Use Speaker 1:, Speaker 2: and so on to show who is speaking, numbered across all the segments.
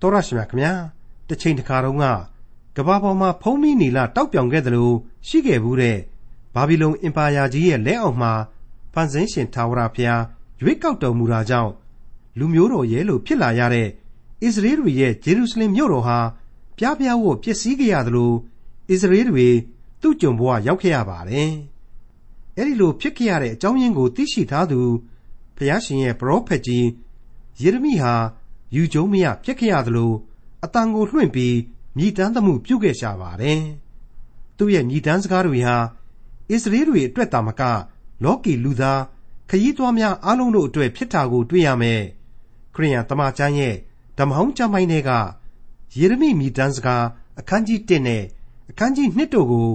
Speaker 1: တော်ရရှိမြခင်ဗျာတစ်ချိန်တစ်ခါတုန်းကကဘာပေါ်မှာဖုံးမိနီလာတောက်ပြောင်ခဲ့တယ်လို့ရှိခဲ့ဘူးတဲ့ဘာဘီလုံအင်ပါယာကြီးရဲ့လက်အောက်မှာဖန်ဆင်းရှင်ထာဝရဘုရားရွေးကောက်တော်မူတာကြောင့်လူမျိုးတော်ရဲ့လို့ဖြစ်လာရတဲ့အစ္စရေးတွေရဲ့ဂျေရုဆလင်မြို့တော်ဟာပြားပြားဝတ်ပျက်စီးခဲ့ရသလိုအစ္စရေးတွေသူ့ကြုံဘဝရောက်ခဲ့ရပါတယ်။အဲဒီလိုဖြစ်ခဲ့ရတဲ့အကြောင်းရင်းကိုသိရှိထားသူဘုရားရှင်ရဲ့ပရောဖက်ကြီးယေရမိဟာ ယူကျုံမရဖြစ်ခဲ့ရသလိုအတန်ကိုလွှင့်ပြီးမြည်တမ်းသမှုပြုခဲ့ရှာပါတယ်။သူ့ရဲ့မြည်တမ်းစကားတွေဟာအစ္စရေးတွေအတွက်တာမက လောကီလူသားခရီးသွားများအားလုံးတို့အတွက်ဖြစ်တာကိုတွေ့ရမယ်။ခရိယန်တမန်ကျမ်းရဲ့ဓမ္မဟောင်းကျမ်းပိုင်းတွေကယေရမိမြည်တမ်းစကားအခန်းကြီး1နဲ့အခန်းကြီး2တို့ကို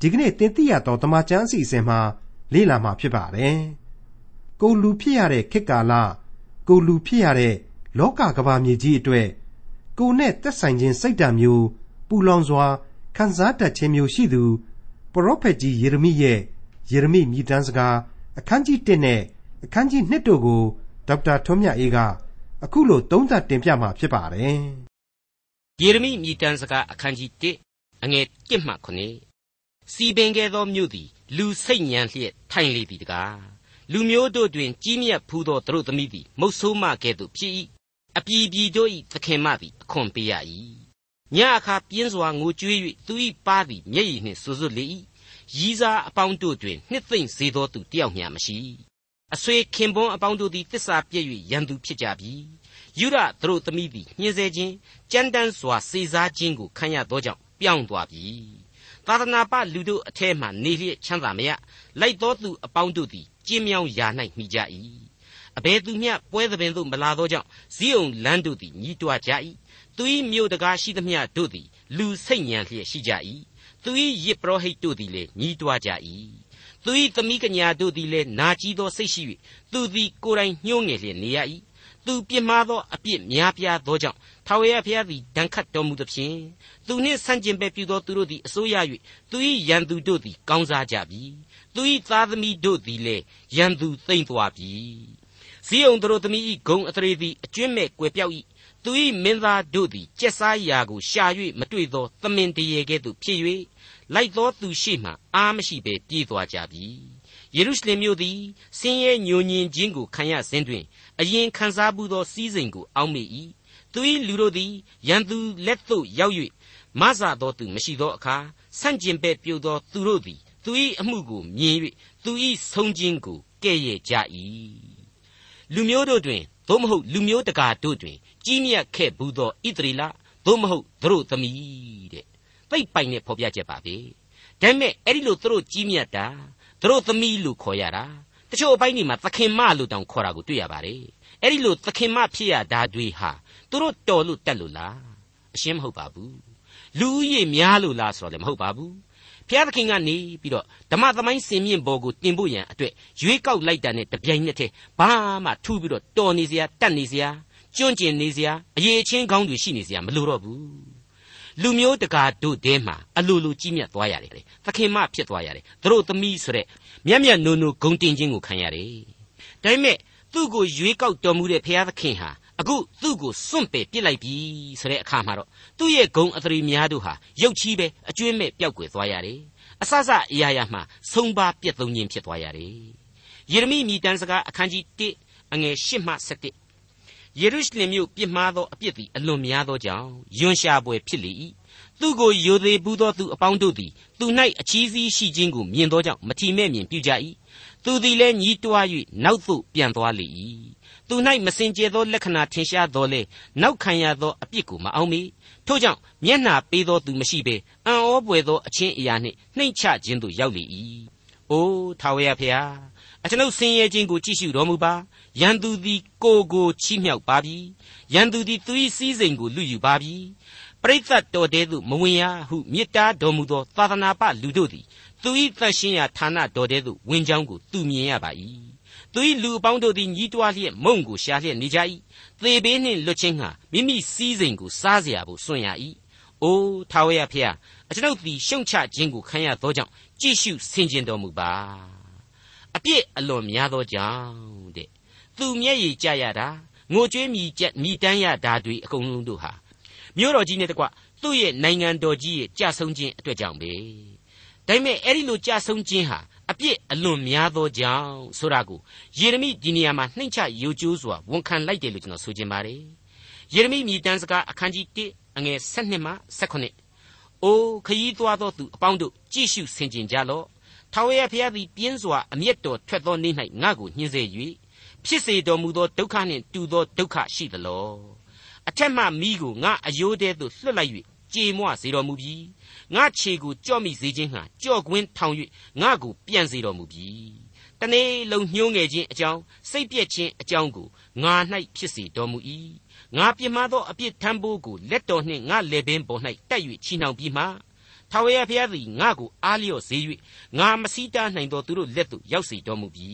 Speaker 1: ဒီကနေ့သင်သိရသောတမန်ကျမ်းအစီအစဉ်မှာလေ့လာမှာဖြစ်ပါတယ်။ကိုလူဖြစ်ရတဲ့ခေတ်ကာလကိုလူဖြစ်ရတဲ့ လောကကဘာမြေကြီးအတွက်ကိုနဲ့သက်ဆိုင်ခြင်းစိတ်ဓာတ်မျိုးပူလောင်စွာခံစားတတ်ခြင်းမျိုးရှိသူပရောဖက်ကြီးယေရမိရဲ့ယေရမိမြည်တမ်းစကားအခန်းကြီး1နဲ့အခန်းကြီး2တို့ကိုဒေါက်တာထွန်းမြတ်အေးကအခုလိုသုံးသပ်တင်ပြมาဖြစ်ပါတယ်။
Speaker 2: ယေရမိမြည်တမ်းစကားအခန်းကြီး1အငယ်1မှ9စီပင်ခဲ့သောမြို့သည်လူစိတ်ညံလျက်ထိုင်လေသည်တကားလူမျိုးတို့တွင်ကြီးမြတ်ဖူးသောသူတို့သမီးသည်မုတ်ဆိုးမကဲ့သို့ဖြစ်၏ အပြည်ပြည်တို့၏သခင်မသည်အခွန်ပေးရ၏ညအခါပြင်းစွာငိုကြွေး၍သူ၏ပါးသည်မျက်ရည်နှင့်ဆူဆွလေ၏ရည်စားအပေါင်းတို့တွင်နှစ်သိမ့်စေသောသူတယောက်မျှမရှိအဆွေခင်ပွန်းအပေါင်းတို့သည်တစ္ဆာပြည့်၍ရန်သူဖြစ်ကြပြီယူရသူတို့သမီးသည်ညှင်းဆဲခြင်းကြမ်းတမ်းစွာစေစားခြင်းကိုခံရသောကြောင့်ပြောင်းသွားပြီသာသနာပလူတို့အထဲမှနေလျက်ချမ်းသာမရလိုက်သောသူအပေါင်းတို့သည်ကျင်းမြောင်းရာ၌မိကြ၏ အဘယ်သူမျှပွဲသဘင်သို့မလာသောကြောင့်ဇီးုံလန်းတို့သည်ညီးတွားကြ၏သူ၏မြို့တကားရှိသမျှတို့သည်လူစိတ်ညံလျက်ရှိကြ၏သူ၏ယစ်ပရောဟိတ်တို့သည်လည်းညီးတွားကြ၏သူ၏သမီးကညာတို့သည်လည်းနာကြည်သောစိတ်ရှိ၍သူသည်ကိုယ်တိုင်ညှိုးငယ်လျက်နေရ၏သူပြစ်မှားသောအပြစ်များပြားသောကြောင့်ထာဝရဘုရားသည်ဒဏ်ခတ်တော်မူသဖြင့်သူနှင့်ဆန့်ကျင်ဘက်ပြုသောသူတို့သည်အစိုးရ၍သူ၏ရန်သူတို့သည်ကောင်းစားကြပြီသူ၏သားသမီးတို့သည်လည်းရန်သူသိမ့်သွားပြီ ဇီးုံတို့သမီး၏ဂုံအထရေသည်အကျွင့်မဲ့ကွယ်ပြောက်၏သူ၏မင်းသားတို့သည်ကြက်စားရာကိုရှာ၍မတွေ့သောသမင်တရေကဲ့သို့ဖြစ်၍လိုက်သောသူရှိမှအာမရှိဘဲပြေးသွားကြပြီယေရုရှလင်မြို့သည်ဆင်းရဲညိုညင်ခြင်းကိုခံရစဉ်တွင်အရင်ခံစားမှုသောစည်းစိမ်ကိုအောက်မေ့၏သူ၏လူတို့သည်ရန်သူလက်သို့ရောက်၍မဆသောသူမရှိသောအခါဆန့်ကျင်ဘက်ပြုသောသူတို့သည်သူ၏အမှုကိုမြင်၍သူ၏ဆုံးခြင်းကိုကဲ့ရဲ့ကြ၏ လူမျိုးတို့တွင်သို့မဟုတ်လူမျိုးတကာတို့တွင် ကြီးမြတ်ခဲ့ဘူးသောဣသရေလသို့မဟုတ်သူတို့သမီးတဲ့သိပ်ပိုင်နဲ့ဖော်ပြချက်ပါပဲဒါပေမဲ့အဲ့ဒီလိုသူတို့ကြီးမြတ်တာသူတို့သမီးလို့ခေါ်ရတာတချို့အပိုင်းဒီမှာသခင်မလို့တောင်ခေါ်တာကိုတွေ့ရပါတယ်အဲ့ဒီလိုသခင်မဖြစ်ရတာတွေဟာသူတို့တော်လို့တက်လို့လားအရှင်းမဟုတ်ပါဘူး လူဦးရေများလို့လားဆိုတော့လည်းမဟုတ်ပါဘူးဖျားသခင်ကနေပြီးတော့ဓမ္မသမိုင်းစင်မြင့်ဘောကိုတင်ဖို့ရန်အတွက်ရွေးကောက်လိုက်တာနဲ့တပြိုင်နက်တည်းဘာမှထူပြီးတော့တော်နေစရာတတ်နေစရာကျွန့်ကျင်နေစရာအရေးချင်းကောင်းတွေရှိနေစရာမလိုတော့ဘူးလူမျိုးတကာတို့တဲမှာအလိုလိုကြီးမြတ်သွားရတယ်သခင်မဖြစ်သွားရတယ်သူတို့သမီးဆိုတဲ့မြတ်မြတ်နိုးနိုးဂုံတင်ခြင်းကိုခံရတယ်ဒါပေမဲ့သူ့ကိုရွေးကောက်တော်မူတဲ့ဘုရားသခင်ဟာ အခုသူ့ကိုစွန့်ပယ်ပစ်လိုက်ပြီဆိုတဲ့အခါမှာတော့သူ့ရဲ့ဂုံအသရေများတို့ဟာရုပ်ချီးပဲအကျွင်းမဲ့ပျောက်ကွယ်သွားရတယ်အဆဆအရာရာမှာဆုံးပါပြတ်သုံးခြင်းဖြစ်သွားရတယ်ယေရမိမိတန်းစကားအခန်းကြီး1အငယ်8မှ7ယေရုရှလင်မြို့ပြစ်မှားသောအပြစ်သည်အလွန်များသောကြောင့်ယွန်ရှာပွဲဖြစ်လေ၏သူကိုယိုသေးဘူးသောသူအပေါင်းတို့သည်သူ၌အချီးစီးရှိခြင်းကိုမြင်သောကြောင့်မထီမဲ့မြင်ပြုကြ၏သူသည်လည်းညီးတွား၍နောက်သို့ပြန်သွားလေ၏ သူ၌မစင်ကြယ်သောလက္ခဏာထင်ရှားတော်လေနောက်ခံရသောအပြစ်ကိုမအောင်မေထို့ကြောင့်မျက်နှာပေးသောသူမရှိဘဲအံ့ဩပွေသောအချင်းအရာနှင့်နှိမ့်ချခြင်းသို့ရောက်လေ၏အိုးထာဝရဘုရားအကျွန်ုပ်ဆင်းရဲခြင်းကိုကြည့်ရှုတော်မူပါရန်သူသည်ကိုကိုချီးမြှောက်ပါပြီရန်သူသည်သူ၏စည်းစိမ်ကိုလူယူပါပြီပရိသတ်တော်တဲသို့မဝင်ရဟုမြစ်တားတော်မူသောသာသနာပလူတို့သည်သူ၏သန့်ရှင်းရာဌာနတော်တဲသို့ဝင်ကြောင်းကိုသူမြင်ရပါ၏ သူ၏လူအပေါင်းတို့သည်ညီးတွားလျက်မုံကိုရှာလျက်နေကြ၏သေဘေးနှင့်လွတ်ခြင်းဟာမိမိစည်းစိမ်ကိုစားเสียဖို့စွန့်ရ၏အိုးထာဝရဖျားအကျွန်ုပ်သည်ရှုံချခြင်းကိုခံရသောကြောင့်ကြည့်ရှုဆင်ခြင်တော်မူပါအပြစ်အလွန်များသောကြောင့်တဲ့သူမျက်ရည်ကြရတာင ငိုကြွေးမြည်ကြက်မြည်တမ်းရတာတွေအကုန်လုံးတို့ဟာမြို့တော်ကြီးနဲ့တကွသူ့ရဲ့နိုင်ငံတော်ကြီးရဲ့ကြာဆုံးခြင်းအတွက်ကြောင့်ပဲဒါပေမဲ့အဲ့ဒီလိုကြာဆုံးခြင်းဟာ အပြစ်အလွန်များသောကြောင့်ဆိုတာကိုယေရမိဒီနေရာမှာနှိမ့်ချယိုကျိုးစွာဝန်ခံလိုက်တယ်လို့ကျွန်တော်ဆိုချင်ပါတယ်ယေရမိမြည်တမ်းစကားအခန်းကြီး1အငယ်7မှ18အိုးခရီးသွားသောသူအပေါင်းတို့ကြည့်ရှုဆင်ခြင်ကြလော့ထာဝရဘုရားသည်ပြင်းစွာအမျက်တော်ထွက်သောနေ့၌ငါ့ကိုညှင်းဆဲ၍ဖြစ်စေတော်မူသောဒုက္ခနှင့်တူသောဒုက္ခရှိသလောအထက်မှမိကိုငါအယိုးတဲသို့လွှတ်လိုက်၍ကြေမွစေတော်မူပြီး ငါခြေကိုကြော့မိစေခြင်းဟာကြော့ကွင်းထောင်၍ငါကိုပြန်စေတော်မူပြီးတနေ့လုံးညှိုးငယ်ခြင်းအကြောင်းစိတ်ပြက်ခြင်းအကြောင်းကိုငါ၌ဖြစ်စေတော်မူ၏ငါပြမသောအပြစ်ထမ်းဖို့ကိုလက်တော်နှင့်ငါလေပင်ပေါ်၌တက်၍ချီနှောင်ပြီးမှထာဝရဘုရားသည်ငါကိုအားလျော့စေ၍ငါမစည်းတားနိုင်သောသူတို့လက်သို့ရောက်စေတော်မူပြီ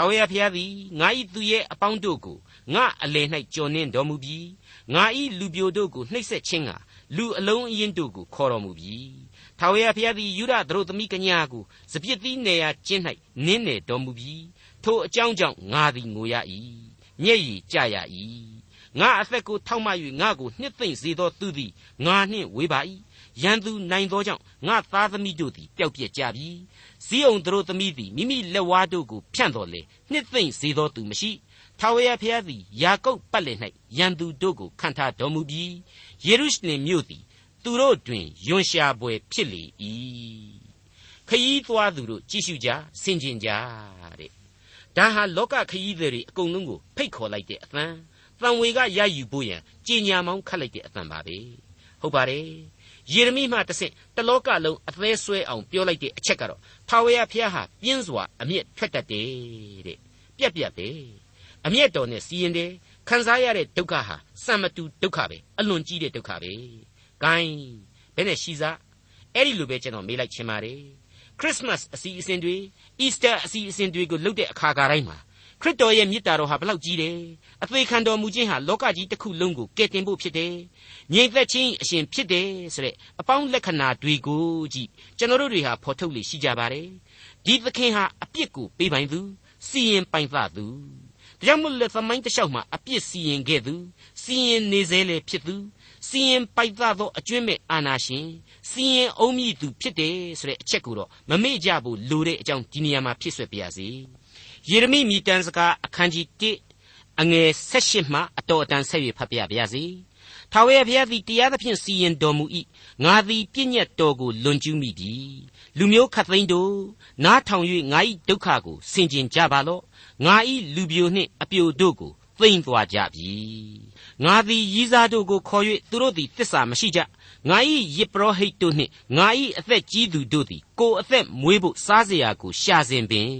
Speaker 2: ထာဝရဘုရားသည်ငါ၏သူရဲ့အပေါင်းတို့ကိုငါအလယ်၌ကြော်နှင်းတော်မူပြီငါ၏လူပြိုတို့ကိုနှိပ်စက်ခြင်းကလူအလုံးအင်းတို့ကိုခေါ်တော်မူပြီထာဝရဘုရားသည်ယူရသတို့သမီးကညာကိုစပြစ်သီးနေရာကျင်း၌နင်းနေတော်မူပြီထိုအကြောင်းကြောင့်ငါသည်ငိုရ၏မျက်ရည်ကျရ၏ငါအသက်ကိုထောက်မ၍ငါကိုနှစ်သိမ့်စေသောသူသည်ငါနှင့်ဝေးပါ၏ ရန်သူနိုင်သောကြောင့်ငါသားသမီးတို့သည်ပျောက်ပြက်ကြပြီဇီးအောင်တို့သမီးသည်မိမိလက်ဝါးတို့ကိုဖြန့်တော်လေနှစ်သိမ့်စေသောသူမရှိထာဝရဘုရားသည်ယာကုပ်ပတ်လည်၌ရန်သူတို့ကိုခံထားတော်မူပြီးယေရုရှလင်မြို့သည်သူတို့တွင်ယွန်ရှာပွဲဖြစ်လေ၏ခရီးသွားသူတို့ကြည့်ရှုကြဆင်ခြင်ကြတဲ့ဒါဟာလောကခရီးသည်တွေအကုန်လုံးကိုဖိတ်ခေါ်လိုက်တဲ့အသံတန်ဝေကရယူဖို့ရန်ကြင်ညာမောင်းခတ်လိုက်တဲ့အသံပါပဲဟုတ်ပါတယ် ယေရမိမှတဆင့်တလောကလုံးအသေးဆွဲအောင်ပြောလိုက်တဲ့အချက်ကတော့ထာဝရဘုရားဟာပြင်းစွာအမျက်ထွက်တတ်တယ်တဲ့ပြက်ပြက်ပဲအမျက်တော်နဲ့စီရင်တယ်ခံစားရတဲ့ဒုက္ခဟာစံမတူဒုက္ခပဲအလွန်ကြီးတဲ့ဒုက္ခပဲဂိုင်းဘယ်နဲ့ရှိစားအဲ့ဒီလိုပဲကျွန်တော်မေးလိုက်ချင်ပါတယ်ခရစ်မတ်အစီအစဉ်တွေအီစတာအစီအစဉ်တွေကိုလုပ်တဲ့အခါတိုင်းမှာ ခရစ်တော်ရဲ့မြစ်တာတော်ဟာဘလောက်ကြီးတယ်အသေးခံတော်မူခြင်းဟာလောကကြီးတစ်ခုလုံးကိုကယ်တင်ဖို့ဖြစ်တယ်ငြိမ်သက်ခြင်းအရှင်ဖြစ်တယ်ဆိုတဲ့အပေါင်းလက္ခဏာတွေကိုကြည့်ကျွန်တော်တို့တွေဟာဖော်ထုတ်လေရှိကြပါတယ်ဒီသခင်ဟာအပြစ်ကိုပေးပိုင်သူစီရင်ပိုင်သသူဒါကြောင့်မို့လဲသမိုင်းတစ်လျှောက်မှာအပြစ်စီရင်ခဲ့သူစီရင်နေစေလေဖြစ်သူစီရင်ပိုက်သသောအကျွင့်မဲ့အာနာရှင်စီရင်အုံးမြည်သူဖြစ်တယ်ဆိုတဲ့အချက်ကိုတော့မမေ့ကြဘူးလိုတဲ့အကြောင်းဒီနေရာမှာဖြစ်ဆွဲပြရစီ ယေရမိမြည်တမ်းစကားအခန်းကြီး1အငယ်16မှအတော်အတန်ဆက်၍ဖတ်ပြပါရစေထာဝရဘုရားသည်တရားသဖြင့်စီရင်တော်မူ၏ငါသည်ပြည့်ညတ်တော်ကိုလွန်ကျူးမိပြီလူမျိုးခတ်သိမ်းတို့နားထောင်၍ငါ၏ဒုက္ခကိုဆင်ခြင်ကြပါလော့ငါ၏လူပြိုနှင့်အပြိုတို့ကို သိမ့်သွားကြပြီငါသည်ရည်စားတို့ကိုခေါ်၍သူတို့သည်တစ္ဆာမရှိကြငါ၏ယစ်ပရောဟိတ်တို့နှင့်ငါ၏အသက်ကြီးသူတို့သည်ကိုယ်အသက်မွေးဖို့စားเสียရာကိုရှာစဉ်ပင်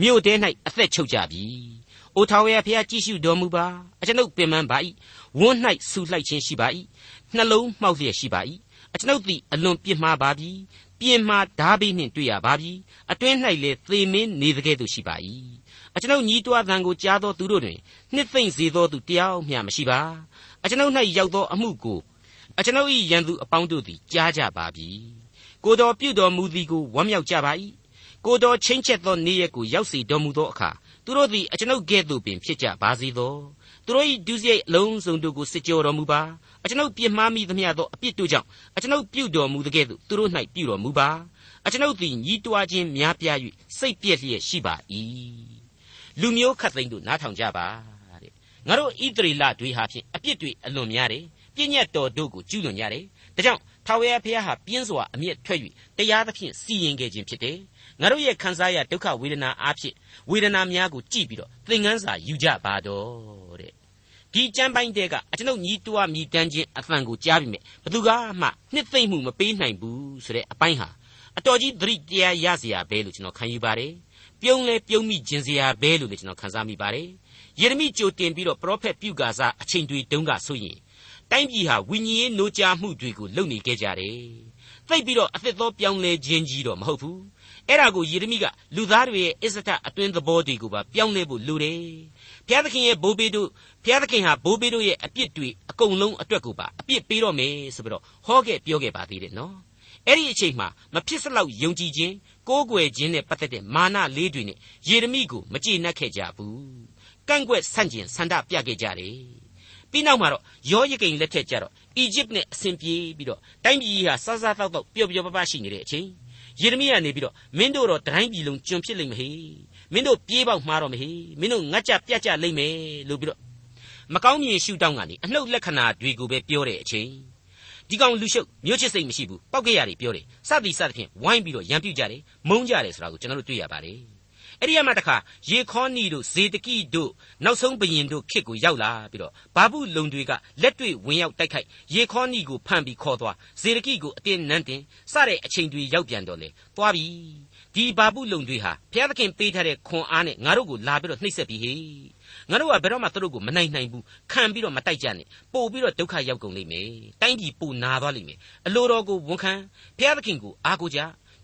Speaker 2: မြို့ထဲ၌အသက်ချုပ်ကြပြီ။အိုထာဝရဘုရားကြည့်ရှုတော်မူပါအကျွန်ုပ်ပင်ပန်းပါ၏ဝန်း၌ဆူလှိုက်ခြင်းရှိပါ၏နှလုံးမှောက်လျက်ရှိပါ၏အကျွန်ုပ်သည်အလွန်ပြစ်မှားပါပြီ ပြင်မှာဓာဘိနှင့်တွေ့ရပါပြီအတွင်း၌လည်းသေမင်းနေတဲ့ကဲ့သို့ရှိပါ၏အကျွန်ုပ်ညီးတွားသံကိုကြားသောသူတို့တွင်နှစ်သိမ့်စေသောသူတယောက်မျှမရှိပါအကျွန်ုပ်၌ရောက်သောအမှုကိုအကျွန်ုပ်၏ရန်သူအပေါင်းတို့သည်ကြားကြပါပြီကိုတော်ပြုတော်မူသည်ကိုဝမ်းမြောက်ကြပါ၏ကိုတော်ချင်းချက်သောနေ့ရက်ကိုရောက်စီတော်မူသောအခါသူတို့သည်အကျွန်ုပ်ကဲ့သို့ပင်ဖြစ်ကြပါစေသော သူတို့၏ဒုစရိုက်အလုံးစုံတို့ကိုစစ်ကြောတော်မူပါအကျွန်ုပ်ပြစ်မှားမိသမျှသောအပြစ်တို့ကြောင့်အကျွန်ုပ်ပြုတော်မူသကဲ့သို့သူတို့၌ပြုတော်မူပါအကျွန်ုပ်သည်ညီးတွားခြင်းများပြား၍စိတ်ပြည့်လျက်ရှိပါ၏လူမျိုးခတ်သိမ်းတို့နားထောင်ကြပါတဲ့ငါတို့ဣသရေလတွေဟာဖြင့်အပြစ်တွေအလွန်များတယ်ပြည့်ညတ်တော်တို့ကိုကျူးလွန်ကြတယ်ဒါကြောင့်ထာဝရဘုရားဟာပြင်းစွာအမျက်ထွက်၍တရားသဖြင့်စီရင်ခဲ့ခြင်းဖြစ်တယ် ငါတို့ရဲ့ခံစားရဒုက္ခဝေဒနာအားဖြင့်ဝေဒနာများကိုကြည့်ပြီးတော့သင်ခန်းစာယူကြပါတော့တဲ့ဒီကျမ်းပိုင်းတဲကအကျွန်ုပ်ညီးတွားမြည်တမ်းခြင်းအသံကိုကြားပြီးမြဲဘသူကမှနှစ်သိမ့်မှုမပေးနိုင်ဘူးဆိုတဲ့အပိုင်းဟာအတော်ကြီးသတိတရားရစရာပဲလို့ကျွန်တော်ခံယူပါတယ်ပြုံးလဲပြုံးမိခြင်းစရာပဲလို့လည်းကျွန်တော်ခန်းစားမိပါတယ်ယေရမိကြိုတင်ပြီးတော့ပရောဖက်ပြုကာစားအချိန်တွေတုန်းကဆိုရင်တိုင်းပြည်ဟာဝိညာဉ်ရေးနိုးကြားမှုတွေကိုလုပ်နေခဲ့ကြတယ်သိပ်ပြီးတော့အသစ်သောပြောင်းလဲခြင်းကြီးတော့မဟုတ်ဘူး အဲ့ဒါကိုယေရမိကလူသားတွေရဲ့အစ္စဒအတွင်းသဘောတွေကိုပါပြောင်းလဲဖို့လိုတယ်ဘုရားသခင်ရဲ့ဘိုးဘေးတို့ဘုရားသခင်ဟာဘိုးဘေးတို့ရဲ့အပြစ်တွေအကုန်လုံးအတွက်ကိုပါအပြစ်ပေးတော့မယ်ဆိုပြီးတော့ဟောခဲ့ပြောခဲ့ပါသေးတယ်နော်အဲ့ဒီအချိန်မှာမဖြစ်စလောက်ယုံကြည်ခြင်းကိုးကွယ်ခြင်းနဲ့ပတ်သက်တဲ့မာနလေးတွေနဲ့ယေရမိကိုမကျေနပ်ခဲ့ကြဘူးကကန့်ကွက်ဆန့်ကျင်ဆန္ဒပြခဲ့ကြတယ်ပြီးနောက်မှာတော့ယောယကိန်လက်ထက်ကျတော့အီဂျစ်နဲ့အဆင်ပြေပြီးတော့တိုင်းပြည်ကြီးဟာစားစားတောက်တောက်ပျော်ပျော်ပါးပါးရှိနေတဲ့အချိန် ယေရမိကနေပြီးတော့မင်းတို့တော့တိုင်းပြည်လုံးကျွံဖြစ်လိမ့်မဟေမင်းတို့ပြေးပေါက်မှားတော့မဟေမင်းတို့ငတ်ကြပြတ်ကြလိမ့်မယ်လို့ပြီးတော့မကောင်းမြင်ရှုတောင်းကနေအနှုတ်လက္ခဏာတွေကိုပဲပြောတဲ့အချိန်ဒီကောင်လူရှုပ်မျိုးချစ်စိတ်မရှိဘူးပောက်ကြရတယ်ပြောတယ်စသည်စသဖြင့်ဝိုင်းပြီးတော့ရံပြူကြတယ်မုန်းကြတယ်ဆိုတာကိုကျွန်တော်တို့တွေ့ရပါတယ် အဲ့ဒီမှာတခါယေခေါနီတို့ဇေတကိတို့နောက်ဆုံးဘရင်တို့ခေတ်ကိုရောက်လာပြီးတော့ဘာဘူးလုံတွေကလက်တွေ့ဝင်ရောက်တိုက်ခိုက်ယေခေါနီကိုဖမ်းပြီးခေါ်သွားဇေတကိကိုအတင်းနန်းတင်စတဲ့အချိန်တွေရောက်ပြန်တော့လေသွားပြီဒီဘာဘူးလုံတွေဟာဘုရားသခင်ပေးထားတဲ့ခွန်အားနဲ့ငါတို့ကိုလာပြီးတော့နှိပ်စက်ပြီးဟေးငါတို့ကဘယ်တော့မှသူတို့ကိုမနိုင်နိုင်ဘူးခံပြီးတော့မတိုက်ကြနဲ့ပို့ပြီးတော့ဒုက္ခရောက်ကုန်လိမ့်မယ်တိုင်းပြည်ပူနာသွားလိမ့်မယ်အလိုတော်ကိုဝန်ခံဘုရားသခင်ကိုအားကိုးကြ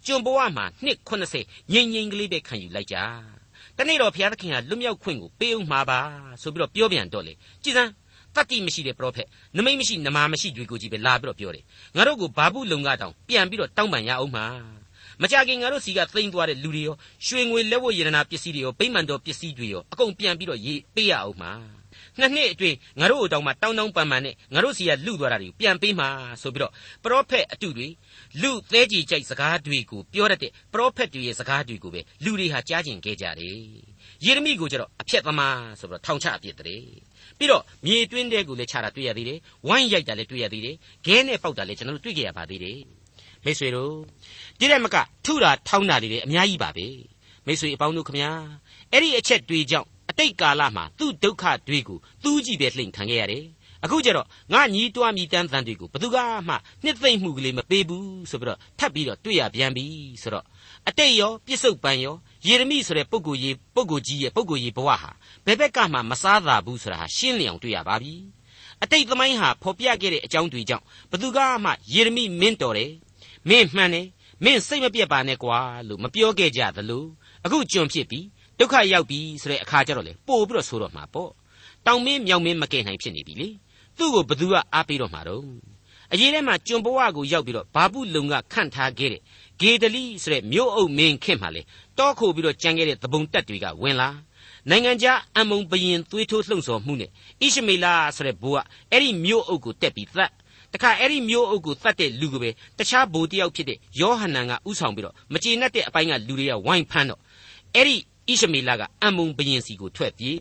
Speaker 2: ကျွန်ဘဝမှာနှစ်80ငိမ့်ငိမ့်ကလေးပဲခံယူလိုက်ကြတနေ့တော့ဘုရားသခင်ကလွတ်မြောက်ခွင့်ကိုပေးဦးမှာပါဆိုပြီးတော့ပြောပြန်တော့လေကြည်စမ်းတတ်တိမရှိတဲ့ပရောဖက်နမိတ်မရှိနမာမရှိတွေကိုကြီးပဲလာပြီးတော့ပြောတယ်ငါတို့ကိုဘာဘူးလုံကတောင်ပြန်ပြီးတော့တောင်းပန်ရအောင်မှာမကြခင်ငါတို့စီကသိမ်းသွားတဲ့လူတွေရောရွှေငွေလက်ဝတ်ရတနာပစ္စည်းတွေရောဗိမာန်တော်ပစ္စည်းတွေရောအကုန်ပြန်ပြီးတော့ရေးပေးရအောင်မှာနှစ်နှစ်အတွင်းငါတို့အတောင်မှတောင်းတောင်းပန်ပန်နဲ့ငါတို့စီကလူသွားတာတွေကိုပြန်ပေးမှာဆိုပြီးတော့ပရောဖက်အတုတွေ လူသဲကြီးကြိုက်စကားတွေကိုပြောတတ်တဲ့ပရောဖက်တွေရဲ့စကားတွေကိုပဲလူတွေဟာကြားကျင်ခဲ့ကြတယ်ယေရမိကိုကျတော့အဖြက်သမားဆိုပြီးတော့ထောင်ချအပြစ်တည်းပြီးတော့မြေတွင်းတဲကိုလည်းခြာတာတွေ့ရသေးတယ်ဝိုင်းရိုက်တာလည်းတွေ့ရသေးတယ်ခဲနဲ့ပေါက်တာလည်းကျွန်တော်တို့တွေ့ကြရပါသေးတယ်မိတ်ဆွေတို့ဒီတဲ့မကထုတာထောင်းတာတွေလည်းအများကြီးပါပဲမိတ်ဆွေအပေါင်းတို့ခမညာအဲ့ဒီအချက်တွေကြောင့်အတိတ်ကာလမှာသူ့ဒုက္ခတွေကိုသူ့ကြည့်ပဲလှိမ့်ခံခဲ့ရတယ် အခုကျတော့ငါညီးတွားမြည်တမ်းတန်တွေကိုဘသူကမှနှစ်သိမ့်မှုကလေးမပေးဘူးဆိုပြီးတော့ထပ်ပြီးတော့တွေ့ရပြန်ပြီဆိုတော့အတိတ်ရောပြစ္ဆုတ်ပံရောယေရမိဆိုတဲ့ပုဂ္ဂိုလ်ကြီးပုဂ္ဂိုလ်ကြီးရဲ့ပုဂ္ဂိုလ်ကြီးဘဝဟာဘယ်ဘက်ကမှမစားသာဘူးဆိုတာဟာရှင်းလင်းအောင်တွေ့ရပါပြီအတိတ်သမိုင်းဟာဖော်ပြခဲ့တဲ့အကြောင်းတွေကြောင့်ဘသူကမှယေရမိမင်းတော်တယ်မင်းမှန်တယ်မင်းစိတ်မပြတ်ပါနဲ့ကွာလို့မပြောခဲ့ကြသလိုအခုကျွန်ဖြစ်ပြီဒုက္ခရောက်ပြီဆိုတဲ့အခါကျတော့လေပို့ပြီးတော့ဆိုတော့မှာပေါ့တောင်မင်းမြောင်မင်းမကဲနိုင်ဖြစ်နေပြီလေ သူ့ကိုဘသူကအားပေးတော့မှာတော့အရေးထဲမှာကျွန်ဘဝကိုရောက်ပြီးတော့ဘာပုလုံကခန့်ထားခဲ့တဲ့ဂေဒလိဆိုတဲ့မြို့အုပ်မင်းခင်မှာလေတောခိုပြီးတော့ကြံခဲ့တဲ့သဘုံတက်တွေကဝင်လာနိုင်ငံခြားအမုံဘရင်သွေးထိုးလှုံ့ဆော်မှုနဲ့ဣရှမေလာဆိုတဲ့ဘိုးကအဲ့ဒီမြို့အုပ်ကိုတက်ပြီးသတ်တခါအဲ့ဒီမျိုးအုပ်ကိုတတ်တဲ့လူကပဲတခြားဘိုလ်တယောက်ဖြစ်တဲ့ယောဟန်နန်ကဥဆောင်ပြီးတော့မကျေနပ်တဲ့အပိုင်းကလူတွေကဝိုင်းဖမ်းတော့အဲ့ဒီဣရှမေလကအမုံဘရင်စီကိုထွက်ပြေး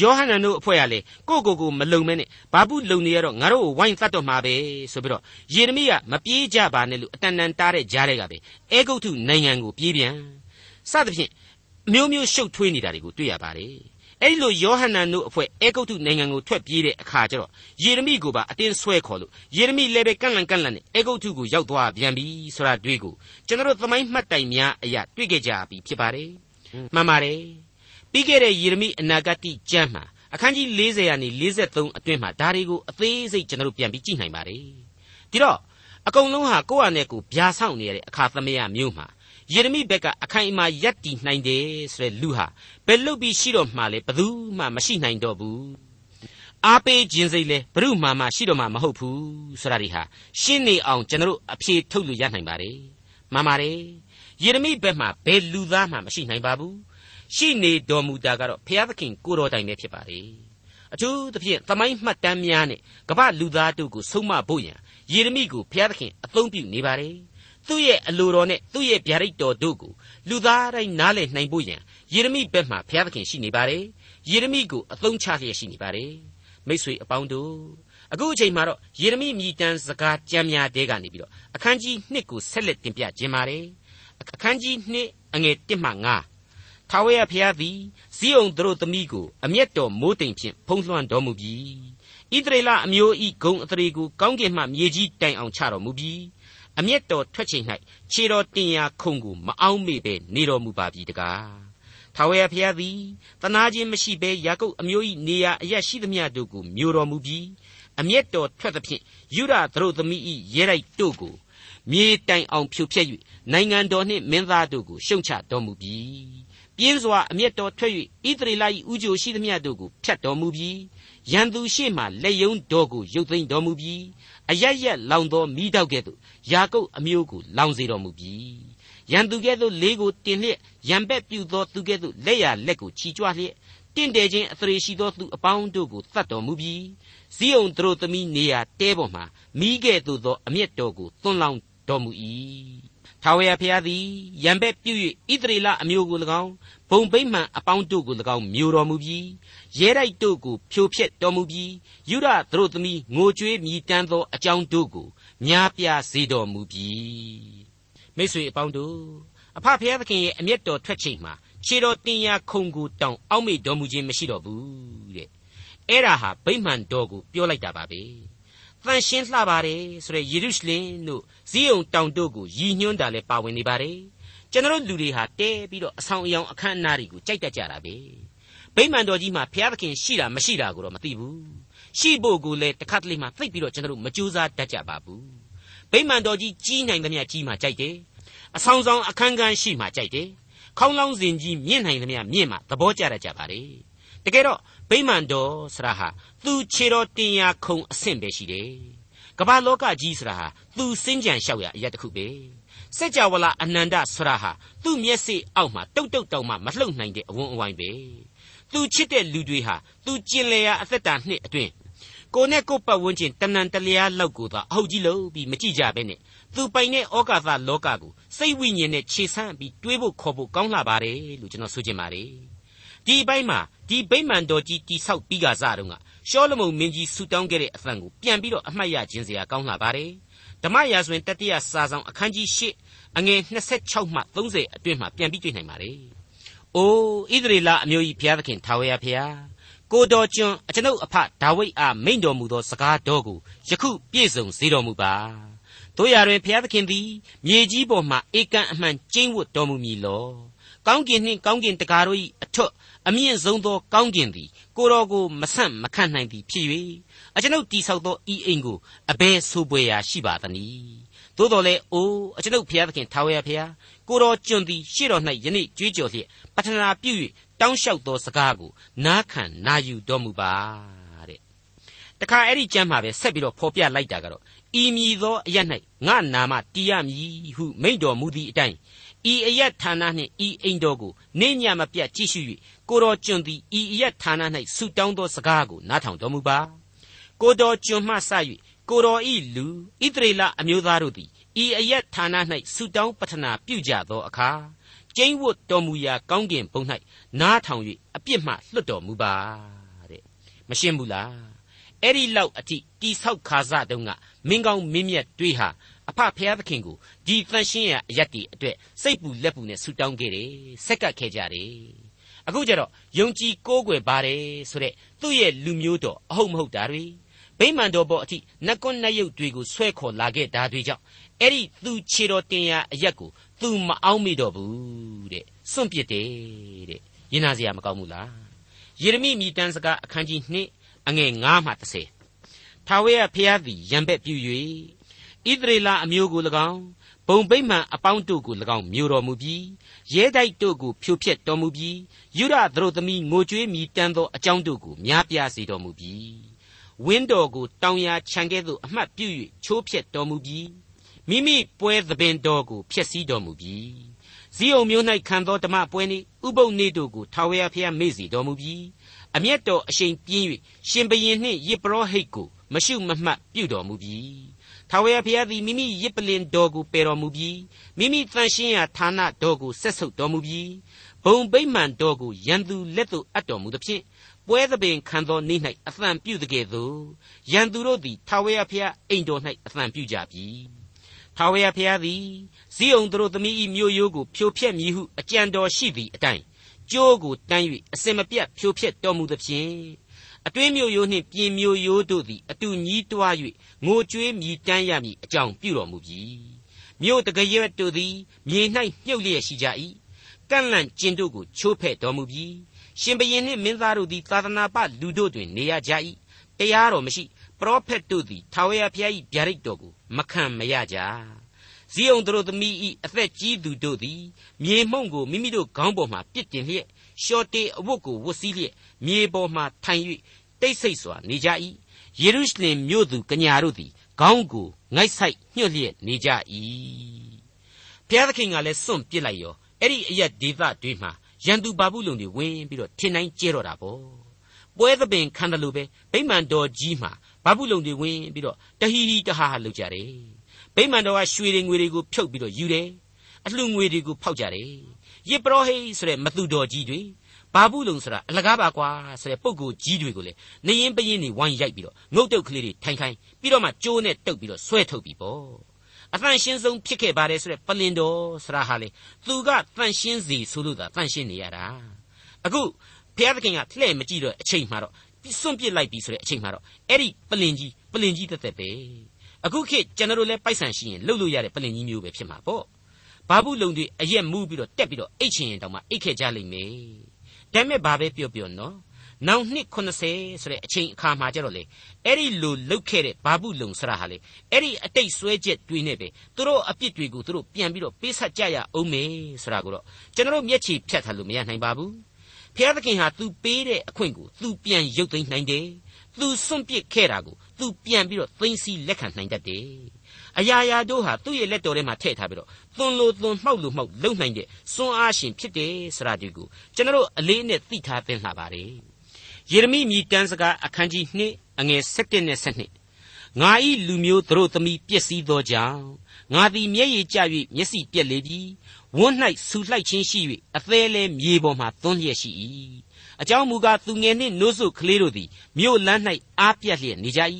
Speaker 2: ယောဟန်နန်တို့အဖွဲ့ကလေကိုကိုကိုမလုံမဲနဲ့ဘာဘူးလုံနေရတော့ငါတို့ကိုဝိုင်းတတ်တော့မှာပဲဆိုပြီးတော့ယေရမိကမပြေးကြပါနဲ့လို့အတန်တန်တားတဲ့ကြားတဲ့ကပဲအဲဂုတ်ထုနိုင်ငံကိုပြေးပြန်စသဖြင့်မျိုးမျိုးရှုပ်ထွေးနေတာတွေကိုတွေ့ရပါတယ်အဲ့ဒီလိုယောဟန်နန်တို့အဖွဲ့အဲဂုတ်ထုနိုင်ငံကိုထွက်ပြေးတဲ့အခါကျတော့ယေရမိကိုပါအတင်းဆွဲခေါ်လို့ယေရမိလည်းပဲကန့်လန့်ကန့်လန့်နဲ့အဲဂုတ်ထုကိုရောက်သွားပြန်ပြီဆိုတာတွေ့ကိုကျွန်တော်တို့သမိုင်းမှတ်တိုင်များအရာတွေ့ကြကြပြီဖြစ်ပါတယ်မှန်ပါတယ် ပြီးခဲ့တဲ့ယေရမိအနာဂတ်ကျမ်းမှာအခန်းကြီး40ရာနေ43အတွင်းမှာဒါတွေကိုအသေးစိတ်ကျွန်တော်တို့ပြန်ပြီးကြည့်နိုင်ပါတယ်ဒီတော့အကုန်လုံးဟာကိုယ့်အနေကိုဗျာဆောင်နေရတဲ့အခါသမယမျိုးမှာယေရမိဘက်ကအခိုင်အမာယက်တည်နိုင်တယ်ဆိုတဲ့လူဟာဘယ်လုတ်ပြီးရှိတော့မှလဲဘသူမှမရှိနိုင်တော့ဘူးအားပေးခြင်းစိတ်လဲဘ ᱹ မှမှရှိတော့မှမဟုတ်ဘူးဆိုတာဒီဟာရှင်းနေအောင်ကျွန်တော်အဖြေထုတ်လို့ရနိုင်ပါတယ်မှန်ပါတယ်ယေရမိဘက်မှာဘယ်လူသားမှမရှိနိုင်ပါဘူး ရှိနေတော်မူတာကတော့ဘုရားသခင်ကိုတော်တိုင်ပဲဖြစ်ပါလေအထူးသဖြင့်သမိုင်းမှတ်တမ်းများနဲ့ကမ္ဘာလူသားတို့ကိုဆုံးမဖို့ရန်ယေရမိကိုဘုရားသခင်အသုံးပြုနေပါတယ်သူ့ရဲ့အလိုတော်နဲ့သူ့ရဲ့ဗျာဒိတ်တော်တို့ကိုလူသားတိုင်းနားလည်နိုင်ဖို့ရန်ယေရမိဘက်မှာဘုရားသခင်ရှိနေပါတယ်ယေရမိကိုအသုံးချလျက်ရှိနေပါတယ်မိษွေအပေါင်းတို့အခုအချိန်မှာတော့ယေရမိမြည်တမ်းစကားကြမ်းများတဲကနေပြီးတော့အခန်းကြီး1ကိုဆက်လက်တင်ပြခြင်းပါတယ်အခန်းကြီး2အငယ်1မှ9 ထာဝရဘုရားသည်ဇိအုန်တို့သမီးကိုအမျက်တော်မိုးတိမ်ဖြင့်ဖုံးလွှမ်းတော်မူပြီးဣသရေလအမျိုးဤဂုံအသရေကိုကောင်းကင်မှမြေကြီးတိုင်အောင်ချတော်မူပြီးအမျက်တော်ထွက်ချိန်၌ခြေတော်တင်ရာခုံကိုမအောင်မေပဲနေတော်မူပါပြီတကားထာဝရဘုရားသည်တနာခြင်းမရှိဘဲယာကုပ်အမျိုး၏နေရာအရရှိသမျှတို့ကိုမျိုးတော်မူပြီးအမျက်တော်ထွက်သဖြင့်ယူရသတို့သမီး၏ရဲရိုက်တို့ကိုမြေတိုင်အောင်ဖြိုဖျက်၍နိုင်ငံတော်နှင့်မင်းသားတို့ကိုရှုံချတော်မူပြီး ပြင်းစွာအမျက်တော်ထွက်၍ဣသရေလ၏ဥကြိုရှိသမျှတို့ကိုဖျက်တော်မူပြီးရန်သူရှေ့မှလက်ယုံတော်ကိုရုပ်သိမ်းတော်မူပြီးအရရက်လောင်သောမိတောက်ကဲ့သို့ယာကုပ်အမျိုးကိုလောင်စေတော်မူပြီးရန်သူကဲ့သို့လေးကိုတင်လျက်ရန်ဘက်ပြုသောသူကဲ့သို့လက်ရလက်ကိုချီကြွလျက်တင့်တယ်ခြင်းအသရေရှိသောသူအပေါင်းတို့ကိုသတ်တော်မူပြီးဇီးုံသူတို့သမီးနေရာတဲပေါ်မှာမိခဲ့သို့သောအမျက်တော်ကိုသွန်းလောင်းတော်မူ၏ ထာဝရဘုရားသည်ရံဘက်ပြု၍ဣသရေလအမျိုးကို၎င်းဘုံဗိမ္မာန်အပေါင်းတို့ကို၎င်းမျိုးတော်မူပြီးရဲတိုက်တို့ကိုဖြိုဖျက်တော်မူပြီးယူရသူတို့သမီးငိုကြွေးမြည်တမ်းသောအကြောင်းတို့ကိုများပြားစေတော်မူပြီးမိတ်ဆွေအပေါင်းတို့အဖဖျားသခင်ရဲ့အမျက်တော်ထွက်ချိန်မှာခြေတော်တင်ရာခုံကိုတောင်အောက်မေ့တော်မူခြင်းမရှိတော့ဘူးတဲ့အဲ့ဒါဟာဗိမာန်တော်ကိုပြောလိုက်တာပါပဲ တန်ရှင်းလှပါတယ်ဆိုတဲ့ယေရုရှလင်တို့ဇီးုံတောင်တို့ကိုရည်ညွှန်းတာလည်းပါဝင်နေပါတယ်ကျွန်တော်လူတွေဟာတဲပြီးတော့အဆောင်အယောင်အခမ်းအနားတွေကိုကြိုက်တတ်ကြတာပဲဗိမာန်တော်ကြီးမှာဘုရားသခင်ရှိတာမရှိတာကိုတော့မသိဘူးရှိဖို့ကိုလည်းတစ်ခါတလေမှသိပြီးတော့ကျွန်တော်မကြိုးစားတတ်ကြပါဘူးဗိမာန်တော်ကြီးကြီးနိုင်သမျှကြီးမှကြိုက်တယ်အဆောင်ဆောင်အခန်းခန်းရှိမှကြိုက်တယ်ခေါင်းလောင်းစဉ်ကြီးမြင့်နိုင်သမျှမြင့်မှသဘောကျရကြပါလေ တကယ်တော့ဗိမာန်တော်ဆရာဟာသူခြေတော်တင်ရာခုံအဆင့်ပဲရှိတယ်ကမ္ဘာလောကကြီးဆရာဟာသူစင်ကြံလျှောက်ရအရက်တစ်ခုပဲစัจ java လာအနန္တဆရာဟာသူ့မျက်စိအောက်မှာတုတ်တုတ်တောင်မှမလှုပ်နိုင်တဲ့အဝန်းအဝိုင်းပဲသူချစ်တဲ့လူတွေဟာသူကျင်လည်ရာအသက်တာနှစ်အတွင်းကိုနဲ့ကိုပတ်ဝန်းကျင်တဏ္ဍတလျားလောက်ကိုသာအဟုတ်ကြီးလို့ပြီးမကြည့်ကြပဲနဲ့သူပိုင်တဲ့ဩကာသလောကကိုစိတ်ဝိညာဉ်နဲ့ခြေဆန့်ပြီးတွေးဖို့ခေါ်ဖို့ကောင်းလာပါတယ်လို့ကျွန်တော်ဆိုချင်ပါတယ်ဒီအပိုင်းမှာ ဒီဗိမာန်တော်ကြီးတိဆောက်ပြီးကစားတော့ကရှောလမုန်မင်းကြီးဆူတောင်းခဲ့တဲ့အသံကိုပြန်ပြီးတော့အမှတ်ရခြင်းစရာကောင်းလာပါတယ်ဓမ္မရာဇဝင်တတိယစာဆောင်အခန်းကြီး၈အငယ်26မှ30အတွင်းမှာပြန်ပြီးတွေ့နိုင်ပါတယ်။အိုးဣသရေလအမျိုးကြီးဘုရားသခင်ထာဝရဘုရားကိုတော်ကျွန်းအကျွန်ုပ်အဖဒါဝိဒ်အားမိန့်တော်မူသောစကားတော်ကိုယခုပြည့်စုံစေတော်မူပါ။တို့ရတွင်ဘုရားသခင်သည်မြေကြီးပေါ်မှဧကန်အမှန်ကျင်းဝတ်တော်မူမည်လော။ ကောင်းကင်နှင့်ကောင်းကင်တကားတို့၏အထွတ်အမြင့်ဆုံးသောကောင်းကင်သည်ကိုတော်ကိုမဆန့်မခန့်နိုင်သည်ဖြစ်၍အကျွန်ုပ်တိဆောက်သောဤအိမ်ကိုအဘယ်ဆိုပွေရာရှိပါသနည်းသို့တော်လည်းအိုးအကျွန်ုပ်ဖျားသခင်ထာဝရဖျားကိုတော်ကျွန်သည်ရှေ့တော်၌ယနေ့ကြွေးကြော်လျက်ပထနာပြု၍တောင်းလျှောက်သောစကားကိုနားခံနာယူတော်မူပါတဲ့တခါအဲ့ဒီကျမ်းမှာပဲဆက်ပြီးတော့ဖော်ပြလိုက်တာကတော့ဤမည်သောအရ၌ငါနာမတီးရမည်ဟုမိန့်တော်မူသည့်အတိုင်း ဤအယက်ဌာနနှင့်ဤအိမ်တော်ကိုနေညမပြတ်ကြည့်ရှု၍ကိုတော်ကျွန်သည်ဤအယက်ဌာန၌ဆုတောင်းသောစကားကိုနားထောင်တော်မူပါကိုတော်ကျွန်မှစ၍ကိုတော်ဤလူဣသရေလအမျိုးသားတို့သည်ဤအယက်ဌာန၌ဆုတောင်းပတနာပြုကြသောအခါကျိန်းဝတ်တော်မူရာကောင်းကင်ဘုံ၌နားထောင်၍အပြစ်မှလွတ်တော်မူပါတဲ့မရှင်းဘူးလားအဲ့ဒီလောက်အထိတိဆောက်ခါစတုန်းကမင်းကောင်းမင်းမြတ်တွေးဟာ အဖဖျားသခင်ကိုဒီတန်ရှင်းရအရက်တီအတွက်စိတ်ပူလက်ပူနဲ့ဆူတောင်းခဲ့တယ်ဆက်ကပ်ခဲ့ကြတယ်အခုကျတော့ယုံကြည်ကိုးကွယ်ပါတယ်ဆိုတဲ့သူ့ရဲ့လူမျိုးတော်အဟုတ်မဟုတ်တာတွေဗိမာန်တော်ပေါ်အထိနတ်ကွန်းနတ်ရုပ်တွေကိုဆွဲခေါ်လာခဲ့တာတွေကြောင့်အဲ့ဒီသူခြေတော်တင်ရအရက်ကိုသူမအောင်မိတော့ဘူးတဲ့စွန့်ပစ်တယ်တဲ့ရင်နာစရာမကောင်းဘူးလားယေရမိမိတန်းစကားအခန်းကြီး2အငယ်9မှ30ထာဝရဘုရားသည်ရံပက်ပြု ဣသရေလအမျိုးကို၎င်းဘုံဗိမှန်အပေါင်းတို့ကို၎င်းမျိုးတော်မူပြီးရဲတိုက်တို့ကိုဖြိုဖျက်တော်မူပြီးယူရသတို့သမီးငိုကြွေးမြည်တမ်းသောအကြောင်းတို့ကိုများပြားစေတော်မူပြီးဝင်းတော်ကိုတောင်ယာခြံကဲ့သို့အမှတ်ပြု၍ချိုးဖျက်တော်မူပြီးမိမိပွဲသပင်တော်ကိုဖျက်ဆီးတော်မူပြီးဇီးုံမျိုး၌ခံသောဓမ္မပွဲနေ့ဥပုပ်နေ့တို့ကိုထာဝရဘုရားမေ့စီတော်မူပြီးအမျက်တော်အရှိန်ပြင်း၍ရှင်ဘရင်နှင့်ယေပရောဟိတ်ကိုမရှုမမှတ်ပြုတော်မူပြီး ထာဝရဘုရားသည်မိမိရစ်ပလင်တော်ကိုပယ်တော်မူပြီးမိမိတန်ရှင်းရာဌာနတော်ကိုဆက်ဆုပ်တော်မူပြီးဘုံဗိမှန်တော်ကိုရန်သူလက်သို့အပ်တော်မူသဖြင့်ပွဲသပင်ခံသောနေ့၌အသံပြုတကယ်သို့ရန်သူတို့သည်ထာဝရဘုရားအိမ်တော်၌အသံပြုကြပြီထာဝရဘုရားသည်ဇီးုံတို့သမီး၏မြို့ရိုးကိုဖြိုဖျက်မည်ဟုအကြံတော်ရှိသည့်အတိုင်းကြိုးကိုတန်း၍အစင်မပြတ်ဖြိုဖျက်တော်မူသဖြင့် အတွင်းမြို့ရိုးနှင့်ပြင်မြို့ရိုးတို့သည်အတူညီးတွား၍ငိုကြွေးမြည်တမ်းရမည်အကြောင်းပြုတော်မူပြီမြို့တကရက်တို့သည်မြေ၌မြုပ်လျက်ရှိကြ၏ကန့်လန့်ကျင်တို့ကိုချိုးဖဲ့တော်မူပြီရှင်ဘရင်နှင့်မင်းသားတို့သည်သာသနာပလူတို့တွင်နေရကြ၏တရားတော်မရှိပရောဖက်တို့သည်ထာဝရဘုရား၏ဗျာဒိတ်တော်ကိုမခံမရကြဇီးုံတို့သမီး၏အသက်ကြီးသူတို့သည်မြေမှုန့်ကိုမိမိတို့ခေါင်းပေါ်မှပစ်တင်လျက် ရှော့တေအဝတ်ကိုဝတ်စည်းလျက်မြေပေါ်မှထိုင်၍တိတ်ဆိတ်စွာနေကြ၏ယေရုရှလင်မြို့သူကညာတို့သည်ခေါင်းကိုငိုက်ဆိုင်ညှွတ်လျက်နေကြ၏ဘုရားသခင်ကလည်းစွန့်ပစ်လိုက်ရောအဲ့ဒီအရက်ဒေသတွေမှာရန်သူဘာဘူးလုံတွေဝင်ပြီးတော့ထင်တိုင်းကျဲတော့တာပေါ့ပွဲသပင်ခံတယ်လို့ပဲဗိမာန်တော်ကြီးမှာဘာဘူးလုံတွေဝင်ပြီးတော့တဟီဟီတဟာဟာလုပ်ကြတယ်ဗိမာန်တော်ကရွှေတွေငွေတွေကိုဖြုတ်ပြီးတော့ယူတယ်အလှငွေတွေကိုဖောက်ကြတယ် ယစ်ပရောဟိတ်ဆိုတဲ့မသူတော်ကြီးတွေဘာဘူးလုံဆိုတာအလကားပါကွာဆိုတဲ့ပုံကိုကြီးတွေကိုလေနေရင်ပရင်နေဝိုင်းရိုက်ပြီးတော့ငုတ်တုတ်ကလေးတွေထိုင်ခိုင်းပြီးတော့မှကြိုးနဲ့တုတ်ပြီးတော့ဆွဲထုတ်ပြီးပေါ့အတန်ရှင်းဆုံးဖြစ်ခဲ့ပါတယ်ဆိုတဲ့ပလင်တော်ဆရာဟာလေသူကတန်ရှင်းစီဆိုလို့သာတန်ရှင်းနေရတာအခုဘုရားသခင်ကလှဲ့မကြည့်တော့အချိန်မှတော့စွန့်ပစ်လိုက်ပြီဆိုတဲ့အချိန်မှတော့အဲ့ဒီပလင်ကြီးပလင်ကြီးတက်တက်ပဲအခုခေတ်ကျွန်တော်တို့လည်းပိုက်ဆံရှိရင်လှုပ်လို့ရတဲ့ပလင်ကြီးမျိုးပဲဖြစ်မှာပေါ့ ဘာဘူးလုံတွေအရက်မူးပြီးတော့တက်ပြီးတော့အိတ်ချင်ရင်တောင်မှအိတ်ခဲ့ကြလိမ့်မယ်ဒါပေမဲ့ဘာပဲပြောပြောနော်နောက်နှစ်80ဆိုတဲ့အချိန်အခါမှာကျတော့လေအဲ့ဒီလိုလုတ်ခဲ့တဲ့ဘာဘူးလုံဆရာဟာလေအဲ့ဒီအတိတ်ဆွဲချက်တွေနဲ့ပဲသူတို့အပြစ်တွေကိုသူတို့ပြန်ပြီးတော့ပေးဆက်ကြရအောင်မေဆိုတာကိုတော့ကျွန်တော်မျက်ခြေဖြတ်ထားလို့မရနိုင်ပါဘူးဖျားသခင်ဟာ तू ပေးတဲ့အခွင့်ကို तू ပြန်ရုပ်သိမ်းနိုင်တယ် तू စွန့်ပစ်ခဲ့တာကို तू ပြန်ပြီးတော့သိမ်းဆီးလက်ခံနိုင်တတ်တယ် အရာရာတို့ဟာသူ့ရဲ့လက်တော်ထဲမှာထည့်ထားပြီးတော့သွန်လို့သွန်မှောက်လို့မှောက်လုံနိုင်တဲ့စွမ်းအားရှင်ဖြစ်တယ်ဆိုတာဒီကိုကျွန်တော်အလေးနဲ့သိထားသင့်လှပါတယ်ယေရမိမြည်တမ်းစကားအခန်းကြီး2အငယ်7နဲ့7ငါဤလူမျိုးတို့သမီးပျက်စီးသောကြောင့်ငါသည်မျက်ရည်ကျ၍မျက်စိပြက်လေပြီဝန်း၌ဆူလှိုက်ခြင်းရှိ၍အသေးလဲမြေပေါ်မှသွန်းလျက်ရှိ၏အကြောင်းမူကားသူငယ်နှင့်နိုးစုကလေးတို့သည်မြို့လမ်း၌အားပြက်လျက်နေကြ၏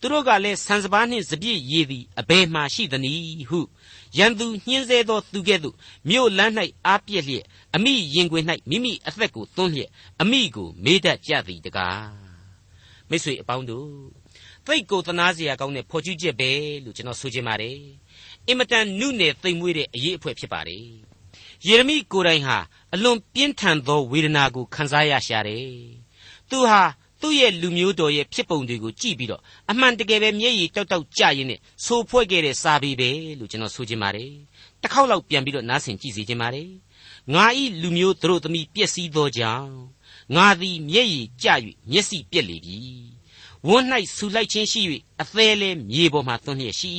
Speaker 2: သူတို့ကလည်းဆန်စပါးနှင့်စပြည့်ရည်သည်အဘယ်မှရှိသနည်းဟုရန်သူညှင်းဆဲသောသူကဲ့သို့မြို့လမ်း၌အားပြက်လျက်အမိရင်ခွင်၌မိမိအသက်ကိုသွန်းလျက်အမိကိုမေးတတ်ကြသည်တကားမိတ်ဆွေအပေါင်းတို့သိတ်ကိုသနာစရာကောင်းတဲ့ဖော်ကျူးချက်ပဲလို့ကျွန်တော်ဆိုချင်ပါတယ်အင်မတန်နုနယ်သိမ်မွေးတဲ့အရေးအဖွဲဖြစ်ပါတယ်ယေရမိကိုယ်တိုင်ဟာအလွန်ပြင်းထန်သောဝေဒနာကိုခံစားရရှာတယ်သူဟာ သူ့ရဲ့လူမျိုးတော်ရဲ့ဖြစ်ပုံတွေကိုကြည့်ပြီးတော့အမှန်တကယ်ပဲမျက်ရည်တောက်တောက်ကြရင်းနဲ့ဆိုဖွဲ့ခဲ့တဲ့စာပေပဲလို့ကျွန်တော်ဆိုချင်ပါတယ်တစ်ခေါက်လောက်ပြန်ပြီးတော့နားဆင်ကြည့်စီချင်ပါတယ်ငါဤလူမျိုးတို့သမီးပျက်စီးသောကြောင့်ငါသည်မျက်ရည်ကျ၍မျက်စိပြက်လေပြီဝန်း၌ဆူလိုက်ခြင်းရှိ၍အသေးလဲမြေပေါ်မှသွန်းလျက်ရှိ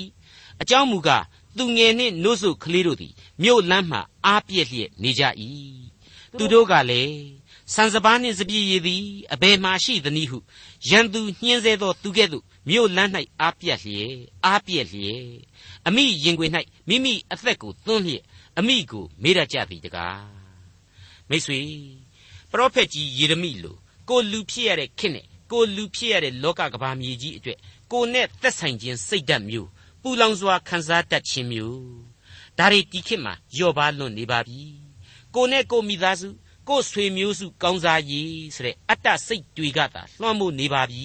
Speaker 2: အကြောင်းမူကားသူငယ်နှင့်နို့စုကလေးတို့သည်မြို့လမ်းမှအားပြည့်လျက်နေကြ၏သူတို့ကလည်း ဆန်စပါးနှင့်စပြည့်ရည်သည်အဘယ်မှရှိသနည်းဟုရန်သူညှင်းဆဲသောသူကဲ့သို့မြို့လမ်း၌အားပြည့်လျက်အားပြည့်လျက်အမိရင်ခွင်၌မိမိအသက်ကိုသွန်းလျက်အမိကိုမေးရကြသည်တကားမိတ်ဆွေပရောဖက်ကြီးယေရမိလိုကိုလူဖြစ်ရတဲ့ခင်နဲ့ကိုလူဖြစ်ရတဲ့လောကကဘာမြေကြီးအတွက်ကိုနဲ့သက်ဆိုင်ခြင်းစိတ်ဓာတ်မျိုးပူလောင်စွာခံစားတတ်ခြင်းမျိုးဒါတွေဒီခေတ်မှာလျော့ပါလွန်နေပါပြီကိုနဲ့ကိုမိသားစု ကိုဆွေမျိုးစုကောင်းစားရည်ဆိုတဲ့အတ္တစိတ်တွေကသာလွှမ်းမိုးနေပါပြီ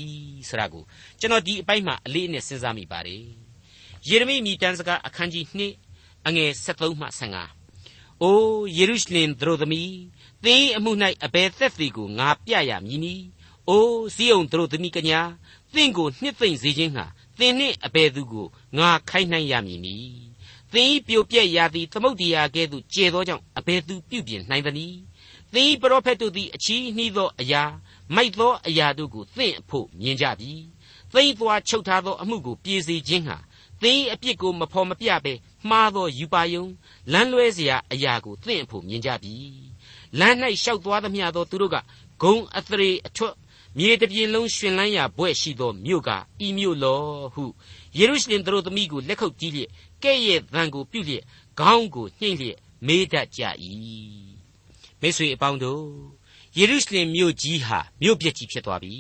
Speaker 2: ဆိုတာကိုကျွန်တော်ဒီအပိုင်းမှာအလေးအနက်စဉ်းစားမိပါတယ်ယေရမိမြည်တမ်းစကားအခန်းကြီး2အငယ်73မှ15အိုးယေရုရှလင်သူတို့သမီးသင်အမှု၌အဘယ်သက်သေကိုငါပြရမည်နည်းအိုးဇီးအောင်သူတို့သမီးကညာသင်ကိုနှစ်သိမ့်စေခြင်းဟာသင်နှင့်အဘယ်သူကိုငါခိုင်းနှိုင်းရမည်နည်းသင်ဤပြိုပြက်ရာသည်သမုတ်တရားကဲ့သို့ကျေသောကြောင့်အဘယ်သူပြုပြင်နိုင်သနည်း သင်ဤပရောဖက်တို့သည်အချီးနှီးသောအရာမိုက်သောအရာတို့ကိုသင်အဖို့မြင်ကြပြီသိမ့်သွားချုပ်ထားသောအမှုကိုပြေစေခြင်းဟာသင်အပြစ်ကိုမဖော်မပြဘဲမှားသောယူပါယုံလမ်းလွဲเสียအရာကိုသင်အဖို့မြင်ကြပြီလမ်း၌လျှောက်သွားသမျှသောသူတို့ကဂုံအသရေအထွတ်မြေတပြင်လုံးရှင်လန်းရာဘွဲ့ရှိသောမြို့ကဤမြို့လောဟုယေရုရှလင်တို့သမီးကိုလက်ခုပ်တီးလျက်ကဲ့ရဲ့သံကိုပြုတ်လျက်ခေါင်းကိုနှိမ့်လျက်မေးတတ်ကြ၏ မိတ်ဆွေအပေါင်းတို့ယေရုရှလင်မြို့ကြီးဟာမြို့ပြက်ကြီးဖြစ်သွားပြီ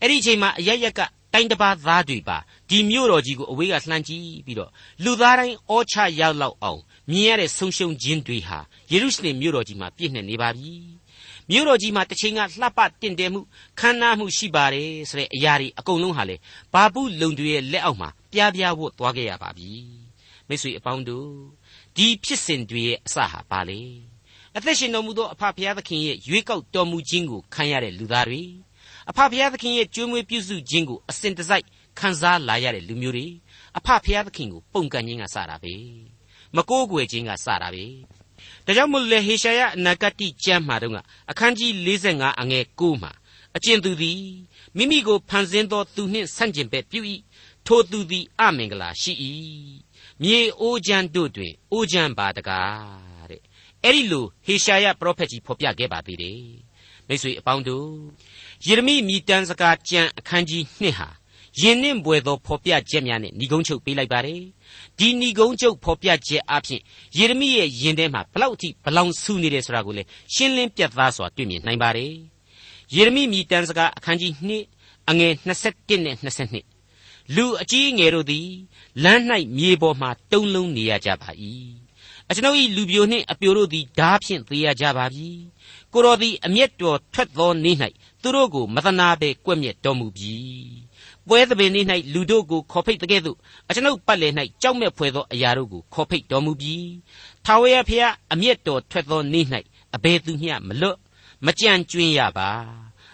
Speaker 2: အဲ့ဒီအချိန်မှာအရရက်ကတိုင်းတစ်ပါးသားတွေပါဒီမြို့တော်ကြီးကိုအဝေးကလှမ်းကြည့်ပြီးတော့လူသားတိုင်းအောချရောက်လောက်အောင်မြင်ရတဲ့ဆုံရှုံခြင်းတွေဟာယေရုရှလင်မြို့တော်ကြီးမှာပြည့်နှက်နေပါပြီမြို့တော်ကြီးမှာတစ်ချိန်ကလှပတင့်တယ်မှုခမ်းနားမှုရှိပါတယ်ဆိုတဲ့အရာတွေအကုန်လုံးဟာလေဘာပုလုံတွေရဲ့လက်အောက်မှာပြားပြားဝတ်သွားခဲ့ရပါပြီမိတ်ဆွေအပေါင်းတို့ဒီဖြစ်စဉ်တွေရဲ့အစဟာပါလေ အသက်ရှင်တော်မူသောအဖဖခင်သခင်ရဲ့ရွေးကောက်တော်မူခြင်းကိုခံရတဲ့လူသားတွေအဖဖခင်သခင်ရဲ့ကြွေးမွေးပြုစုခြင်းကိုအစဉ်တစိုက်ခံစားလာရတဲ့လူမျိုးတွေအဖဖခင်သခင်ကိုပုံကန်ခြင်းကစတာပဲမကိုးကွယ်ခြင်းကစတာပဲဒါကြောင့်မို့လေဟေရှာယအနာဂတိကျမ်းမှာတော့အခန်းကြီး45အငယ်9မှာအကျဉ်သူသည်မိမိကိုဖန်ဆင်းသောသူနှင့်ဆန့်ကျင်ဘက်ပြု၏ထိုသူသည်အမင်္ဂလာရှိ၏မြေအိုးချမ်းတို့တွင်အိုးချမ်းပါတကားတဲ့ အဲ့ဒီလိုဟေရှာယပရောဖက်ကြီးဖော်ပြခဲ့ပါသေးတယ်မိတ်ဆွေအပေါင်းတို့ယေရမိမြည်တမ်းစကားကြံအခန်းကြီး2ဟာယင်းနှင့်ဘွယ်သောဖော်ပြချက်များနဲ့ညီကုန်းချုပ်ပေးလိုက်ပါတယ်ဒီညီကုန်းချုပ်ဖော်ပြချက်အပြင်ယေရမိရဲ့ယင်ထဲမှာဘလောက်အထိဘလောင်ဆူနေတယ်ဆိုတာကိုလည်းရှင်းလင်းပြတ်သားစွာတွေ့မြင်နိုင်ပါတယ်ယေရမိမြည်တမ်းစကားအခန်းကြီး2အငယ်21နဲ့22လူအကြီးငယ်တို့သည်လမ်း၌မြေပေါ်မှတုံးလုံးနေရကြပါ၏ အကျွန်ုပ်၏လူပြိုနှင့်အပြိုတို့သည်ဓာဖြင့်သေရကြပါပြီကိုတော်သည်အမျက်တော်ထွက်သောနေ့၌သူတို့ကိုမသနာဘဲကွက်မြက်တော်မူပြီပွဲသဘင်နေ့၌လူတို့ကိုခေါ်ဖိတ်တဲ့ကဲ့သို့အကျွန်ုပ်ပတ်လည်၌ကြောက်မဲ့ဖွယ်သောအရာတို့ကိုခေါ်ဖိတ်တော်မူပြီထာဝရဘုရားအမျက်တော်ထွက်သောနေ့၌အဘယ်သူမျှမလွတ်မကြံကျွင်းရပါ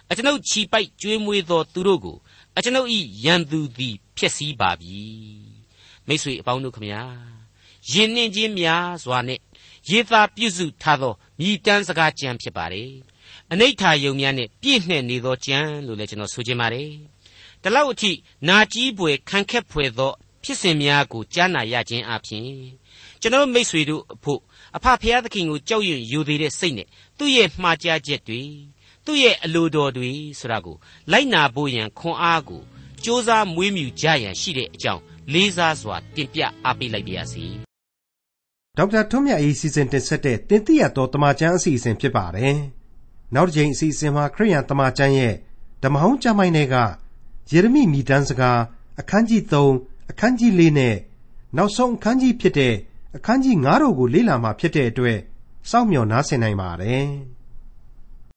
Speaker 2: အကျွန်ုပ်ခြီပိုက်ကျွေးမွေးသောသူတို့ကိုအကျွန်ုပ်၏ရန်သူသည်ဖျက်ဆီးပါပြီမိတ်ဆွေအပေါင်းတို့ခမညာ ယဉ်နှင်းခြင်းများစွာနဲ့ရေးသားပြုစုထားသောမြည်တမ်းစကားကြံဖြစ်ပါတယ်အနိဋ္ဌာယုံများနဲ့ပြည့်နှက်နေသောကြံလို့လည်းကျွန်တော်ဆိုချင်ပါတယ်ဒီလောက်အထိနာကြီးပွေခံခက်ဖွယ်သောဖြစ်စဉ်များကိုကြားနာရခြင်းအပြင်ကျွန်တော်မိษွေတို့အဖို့အဖဖျားသခင်ကိုကြောက်ရွံ့ယူသေးတဲ့စိတ်နဲ့သူ့ရဲ့မှားကြားချက်တွေသူ့ရဲ့အလိုတော်တွေဆိုတာကိုလိုက်နာဖို့ရန်ခွန်အားကိုစ조사မွေးမြူကြရန်ရှိတဲ့အကြောင်းလေးစားစွာတင်ပြအားပေးလိုက်ပါရစေ
Speaker 1: ဒေါက်တာထွန်းမြတ်အေးစီစဉ်တင်ဆက်တဲ့တင်ပြရတော်တမချန်းအစီအစဉ်ဖြစ်ပါတယ်နောက်တစ်ချိန်အစီအစဉ်မှာခရိယန်တမချန်းရဲ့ဓမ္မဟောင်းကျမ်းပိုင်းတွေကယေရမိမိတန်းစကားအခန်းကြီး3အခန်းကြီး4နဲ့နောက်ဆုံးအခန်းကြီးဖြစ်တဲ့အခန်းကြီး9တို့ကိုလေ့လာမှဖြစ်တဲ့အတွက်စောင့်မျှော်နားဆင်နိုင်ပါတယ်။